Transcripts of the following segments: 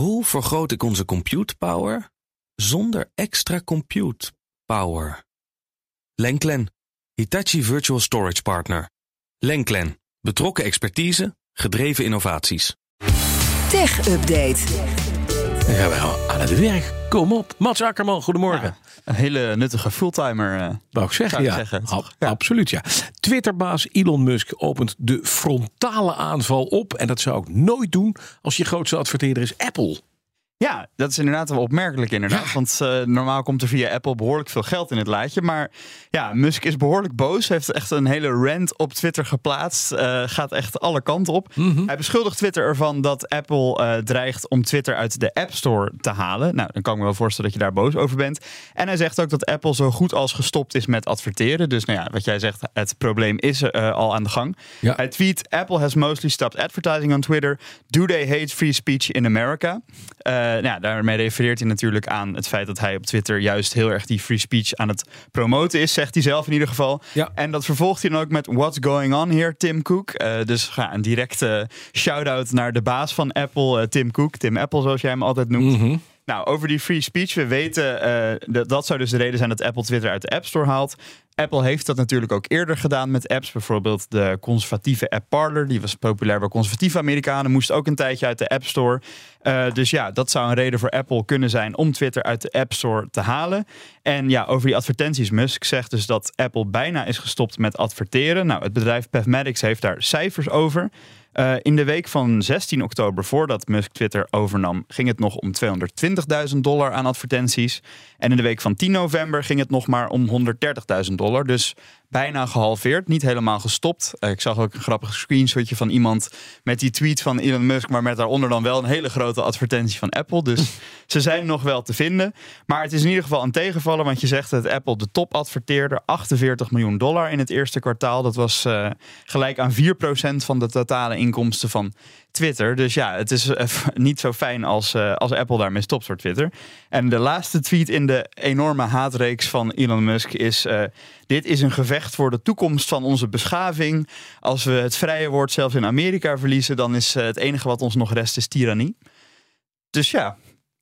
Hoe vergroot ik onze compute power zonder extra compute power? Lenklen, Hitachi Virtual Storage Partner. Lenklen, betrokken expertise, gedreven innovaties. Tech Update. Dan gaan we aan het werk. Kom op. Mats Akkerman, goedemorgen. Een hele nuttige fulltimer. eh. Wou ik zeggen, Zou ik zeggen, Ab-? Ja. Absoluut, ja. Twitterbaas Elon Musk opent de frontale aanval op. En dat zou ik nooit doen als je grootste adverteerder is Apple. Ja, dat is inderdaad wel opmerkelijk inderdaad. Want eh, normaal komt er via Apple behoorlijk veel geld in het laadje. Maar ja, Musk is behoorlijk boos. Heeft echt een hele rant op Twitter geplaatst. Eh, gaat echt alle kanten op. Hij beschuldigt Twitter ervan dat Apple eh, dreigt om Twitter uit de App Store te halen. Nou, dan kan ik me wel voorstellen dat je daar boos over bent. En hij zegt ook dat Apple zo goed als gestopt is met adverteren. Dus nou ja, wat jij zegt, het probleem is al aan de gang. Ja. Hij tweet: Apple has mostly stopped advertising on Twitter. Do they hate free speech in America? Eh, nou ja, daarmee refereert hij natuurlijk aan het feit dat hij op Twitter juist heel erg die free speech aan het promoten is, zegt hij zelf in ieder geval. Ja. En dat vervolgt hij dan ook met What's going on here, Tim Cook. Eh, dus ja, een directe shout-out naar de baas van Apple, eh, Tim Cook. Tim Apple, zoals jij hem altijd noemt. Nou, over die free speech. We weten eh, dat dat zou dus de reden zijn dat Apple Twitter uit de App Store haalt. Apple heeft dat natuurlijk ook eerder gedaan met apps. Bijvoorbeeld de conservatieve app Parler. Die was populair bij conservatieve Amerikanen. Moest ook een tijdje uit de App Store. Eh, dus ja, dat zou een reden voor Apple kunnen zijn om Twitter uit de App Store te halen. En ja, over die advertenties. Musk zegt dus dat Apple bijna is gestopt met adverteren. Nou, het bedrijf Pathmatics heeft daar cijfers over. Eh, in de week van 16 oktober, voordat Musk Twitter overnam, ging het nog om 220.000 dollar aan advertenties. En in de week van 10 november ging het nog maar om 130.000 dollar. Dus bijna gehalveerd, niet helemaal gestopt. Eh, ik zag ook een grappig screenshotje van iemand met die tweet van Elon Musk, maar met daaronder dan wel een hele grote advertentie van Apple. Dus ze zijn nog wel te vinden. Maar het is in ieder geval een tegenvaller, want je zegt dat Apple de top adverteerde 48 miljoen dollar in het eerste kwartaal. Dat was eh, gelijk aan 4% van de totale inkomsten van Twitter. Dus ja, het is eh, niet zo fijn als, eh, als Apple daarmee stopt voor Twitter. En de laatste tweet in de enorme haatreeks van Elon Musk is: eh, Dit is een gevecht voor de toekomst van onze beschaving. Als we het vrije woord zelfs in Amerika verliezen, dan is het enige wat ons nog rest is tirannie. Dus ja,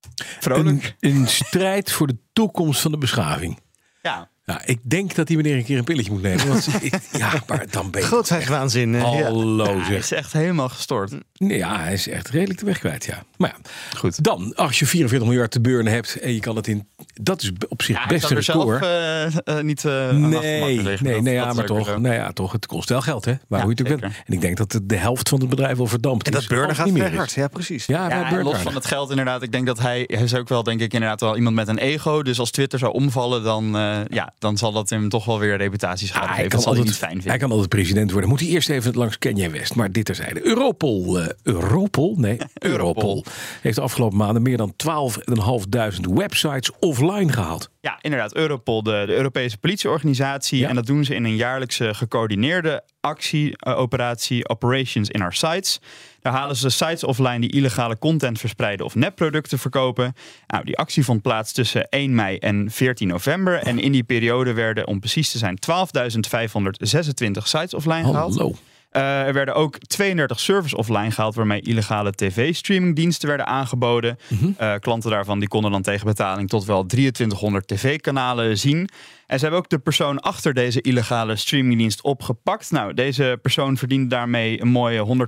Een, vrolijk. een strijd voor de toekomst van de beschaving. Ja. Ja, ik denk dat die meneer een keer een pilletje moet nemen. Want, ja, maar dan ben je... Grootheidswaanzin. eh, ja. Hallo Hij zeg. is echt helemaal gestoord. Nee, Ja, hij is echt redelijk de weg kwijt, ja. Maar ja, Goed. dan, als je 44 miljard te burnen hebt en je kan het in... Dat is op zich Ja, best een zou er record. zelf eh, eh, niet eh, aan Nee, nee, Dat- nee, dat ja, maar toch, zo. nou ja, toch, het kost wel geld, hè? Waar Ja, hoe je het ook bent. En ik denk dat de, helft van het bedrijf al verdampt En is. dat burnen Als gaat niet meer hard. Ja, precies. Ja, Ja, en los van het geld inderdaad. Ik denk dat hij, hij is ook wel, denk ik, inderdaad wel iemand met een ego. Dus als Twitter zou omvallen, dan, eh, ja, dan zal dat hem toch wel weer reputatiesschade Ah, geven. hij, Dat kan zal hij niet altijd, fijn hij vinden. kan altijd president worden. Moet hij eerst even langs Kanye West. Maar dit terzijde. Europol, eh, Europol, nee, Europol, heeft de afgelopen maanden meer dan 12.500 websites offline gehaald. Ja, inderdaad. Europol, de, de Europese politieorganisatie. Ja. En dat doen ze in een jaarlijkse gecoördineerde actie, eh, operatie Operations in Our Sites. Daar halen ze sites offline die illegale content verspreiden of nepproducten verkopen. Nou, die actie vond plaats tussen 1 mei en 14 november. En in die periode werden, om precies te zijn, 12.526 sites offline gehaald. Hallo. Eh, er werden ook 32 servers offline gehaald waarmee illegale tv-streamingdiensten werden aangeboden. Eh, klanten daarvan die konden dan tegen betaling tot wel 2300 tv-kanalen zien. En ze hebben ook de persoon achter deze illegale streamingdienst opgepakt. Nou, deze persoon verdiende daarmee een mooie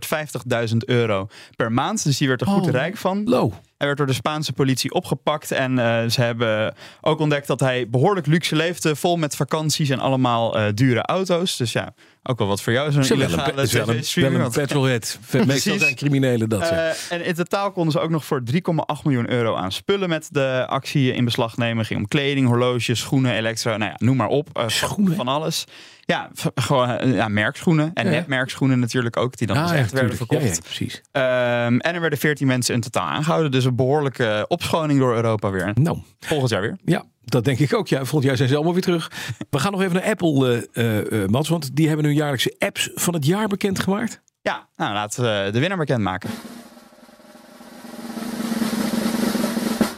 150.000 euro per maand. Dus die werd er goed rijk van. Low. Hij werd door de Spaanse politie opgepakt. En eh, ze hebben ook ontdekt dat hij behoorlijk luxe leefde. Vol met vakanties en allemaal eh, dure auto's. Dus ja, ook wel wat voor jou. Zo'n Is wel een, illegale pe- is wel een, wel een petrolhead. Meestal zijn criminelen dat. eh, en in totaal konden ze ook nog voor 3,8 miljoen euro aan spullen met de actie in beslag nemen. Ging om kleding, horloges, schoenen, elektro, nou ja, noem maar op. Schoenen? Van alles. Ja, gewoon ja, merkschoenen. En Ja. nepmerkschoenen natuurlijk ook, die dan Ah, dus ja, echt werden verkocht. precies. Ehm, en er werden 14 mensen in totaal aangehouden. Dus een behoorlijke opschoning door Europa weer. Nou, volgend jaar weer. ja, dat denk ik ook. Ja, volgend jaar zijn ze allemaal weer terug. We gaan nog even naar Apple, eh, eh, Mats. Want die hebben hun jaarlijkse apps van het jaar bekendgemaakt. Ja, nou laten we de winnaar bekendmaken.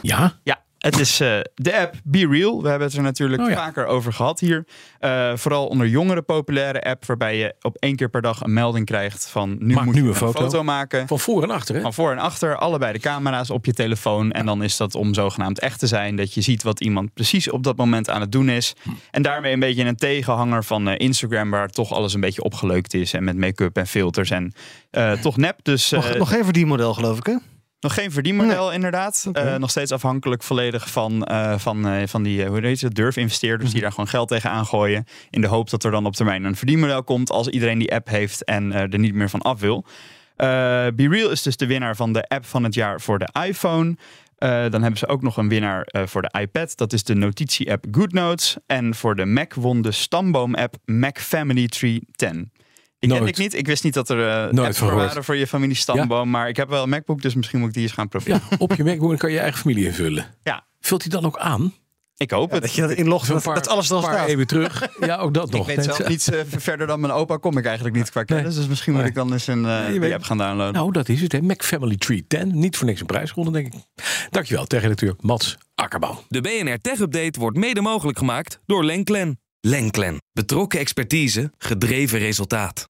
Ja, Ja, Het is uh, de app Be Real. We hebben het er natuurlijk Oh ja. vaker over gehad hier. Uh, vooral onder jongeren populaire app, waarbij je op één keer per dag een melding krijgt van nu Maak moet nu je een foto. maken. Van voor en achter, hè? Van voor en achter, allebei de camera's op je telefoon. En dan is dat om zogenaamd echt te zijn. Dat je ziet wat iemand precies op dat moment aan het doen is. En daarmee een beetje een tegenhanger van uh, Instagram, waar toch alles een beetje opgeleukt is. En met make-up en filters en uh, toch nep. Dus, nog, nog geen verdienmodel, geloof ik, hè? Nog geen verdienmodel, nee. inderdaad. Okay. Uh, nog steeds afhankelijk volledig van, uh, van, uh, van die, hoe heet het, durfinvesteerders mm -hmm. die daar gewoon geld tegen aangooien. In de hoop dat er dan op termijn een verdienmodel komt als iedereen die app heeft en er niet meer van af wil. BeReal is dus de winnaar van de app van het jaar voor de iPhone. Uh, dan hebben ze ook nog een winnaar uh, voor de iPad. Dat is de notitie-app GoodNotes. En voor de Mac won de stamboom-app Mac Family Tree 10. Die kende ik niet. Ik wist niet dat er uh, apps voor waren voor je familie stamboom. Ja? Maar ik heb wel een MacBook, dus misschien moet ik die eens gaan proberen. Ja, op je MacBook kan je eigen familie invullen. Ja. Vult hij dan ook aan? Ik hoop het. dat je dat inlogt, dat, dat alles dan staat. even terug. Ja, ook dat nog. Ik weet zelf niet uh, verder dan mijn opa kom ik eigenlijk niet qua kennis. Nee. Dus misschien nee. moet ik dan eens een uh, nee, app gaan downloaden. Nou, dat is het. Hè. Mac Family Tree 10. Niet voor niks een prijs gewonnen, denk ik. Dankjewel, techredacteur Mats Akkerbouw. De BNR Tech Update wordt mede mogelijk gemaakt door Lenklen. Lenklen. Betrokken expertise, gedreven resultaat.